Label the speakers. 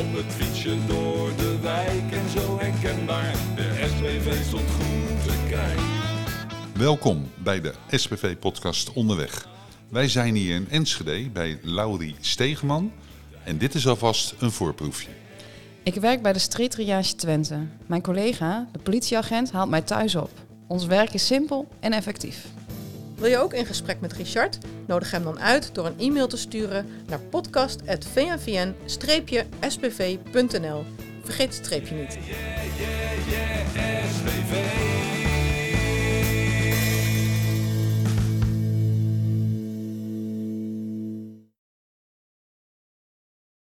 Speaker 1: Op het fietsje door de wijk en zo herkenbaar. De SPV stond goed te kijken.
Speaker 2: Welkom bij de SPV-podcast Onderweg. Wij zijn hier in Enschede bij Laurie Stegeman. En dit is alvast een voorproefje.
Speaker 3: Ik werk bij de Street Triage Twente. Mijn collega, de politieagent, haalt mij thuis op. Ons werk is simpel en effectief.
Speaker 4: Wil je ook in gesprek met Richard? Nodig hem dan uit door een e-mail te sturen naar podcast.vnvn-spv.nl. Vergeet het streepje niet.